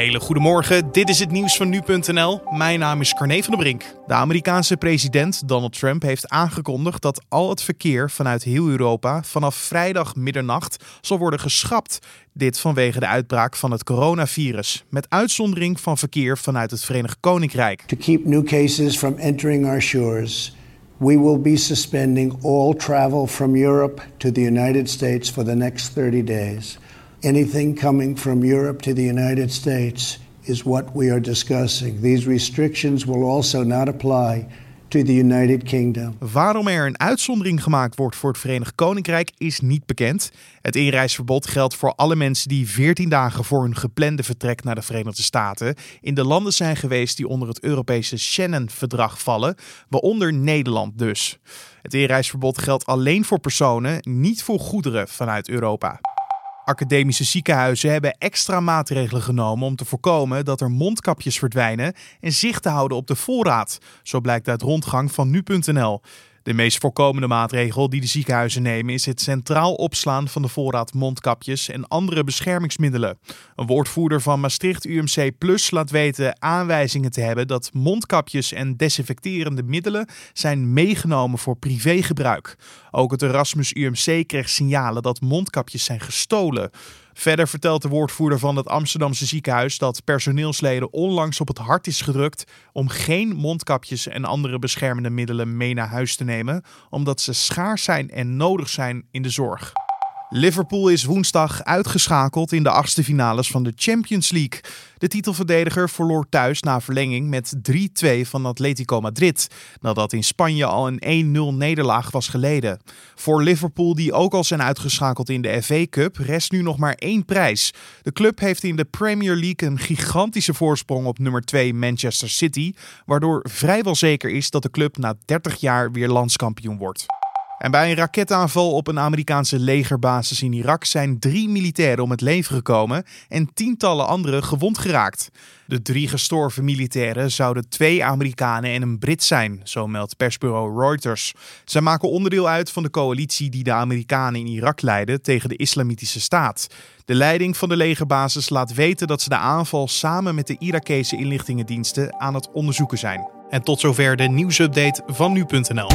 hele goede morgen. Dit is het nieuws van nu.nl. Mijn naam is Carne van der Brink. De Amerikaanse president Donald Trump heeft aangekondigd dat al het verkeer vanuit heel Europa vanaf vrijdag middernacht zal worden geschrapt. Dit vanwege de uitbraak van het coronavirus, met uitzondering van verkeer vanuit het Verenigd Koninkrijk. To keep new cases from entering our shores, we will be suspending all travel from Europe to the United States for the next 30 days. Anything coming from Europe to the United States is what we are discussing. These restrictions will also not apply to the United Kingdom. Waarom er een uitzondering gemaakt wordt voor het Verenigd Koninkrijk is niet bekend. Het inreisverbod geldt voor alle mensen die 14 dagen voor hun geplande vertrek naar de Verenigde Staten in de landen zijn geweest die onder het Europese Schengen-verdrag vallen, waaronder Nederland dus. Het inreisverbod geldt alleen voor personen, niet voor goederen vanuit Europa. Academische ziekenhuizen hebben extra maatregelen genomen om te voorkomen dat er mondkapjes verdwijnen en zicht te houden op de voorraad. Zo blijkt uit rondgang van nu.nl. De meest voorkomende maatregel die de ziekenhuizen nemen is het centraal opslaan van de voorraad mondkapjes en andere beschermingsmiddelen. Een woordvoerder van Maastricht UMC Plus laat weten aanwijzingen te hebben dat mondkapjes en desinfecterende middelen zijn meegenomen voor privégebruik. Ook het Erasmus UMC kreeg signalen dat mondkapjes zijn gestolen. Verder vertelt de woordvoerder van het Amsterdamse ziekenhuis dat personeelsleden onlangs op het hart is gedrukt om geen mondkapjes en andere beschermende middelen mee naar huis te nemen, omdat ze schaars zijn en nodig zijn in de zorg. Liverpool is woensdag uitgeschakeld in de achtste finales van de Champions League. De titelverdediger verloor thuis na verlenging met 3-2 van Atletico Madrid, nadat in Spanje al een 1-0 nederlaag was geleden. Voor Liverpool, die ook al zijn uitgeschakeld in de FA Cup, rest nu nog maar één prijs. De club heeft in de Premier League een gigantische voorsprong op nummer 2 Manchester City, waardoor vrijwel zeker is dat de club na 30 jaar weer landskampioen wordt. En bij een raketaanval op een Amerikaanse legerbasis in Irak zijn drie militairen om het leven gekomen en tientallen anderen gewond geraakt. De drie gestorven militairen zouden twee Amerikanen en een Brit zijn, zo meldt persbureau Reuters. Zij maken onderdeel uit van de coalitie die de Amerikanen in Irak leiden tegen de Islamitische Staat. De leiding van de legerbasis laat weten dat ze de aanval samen met de Irakese inlichtingendiensten aan het onderzoeken zijn. En tot zover de nieuwsupdate van nu.nl.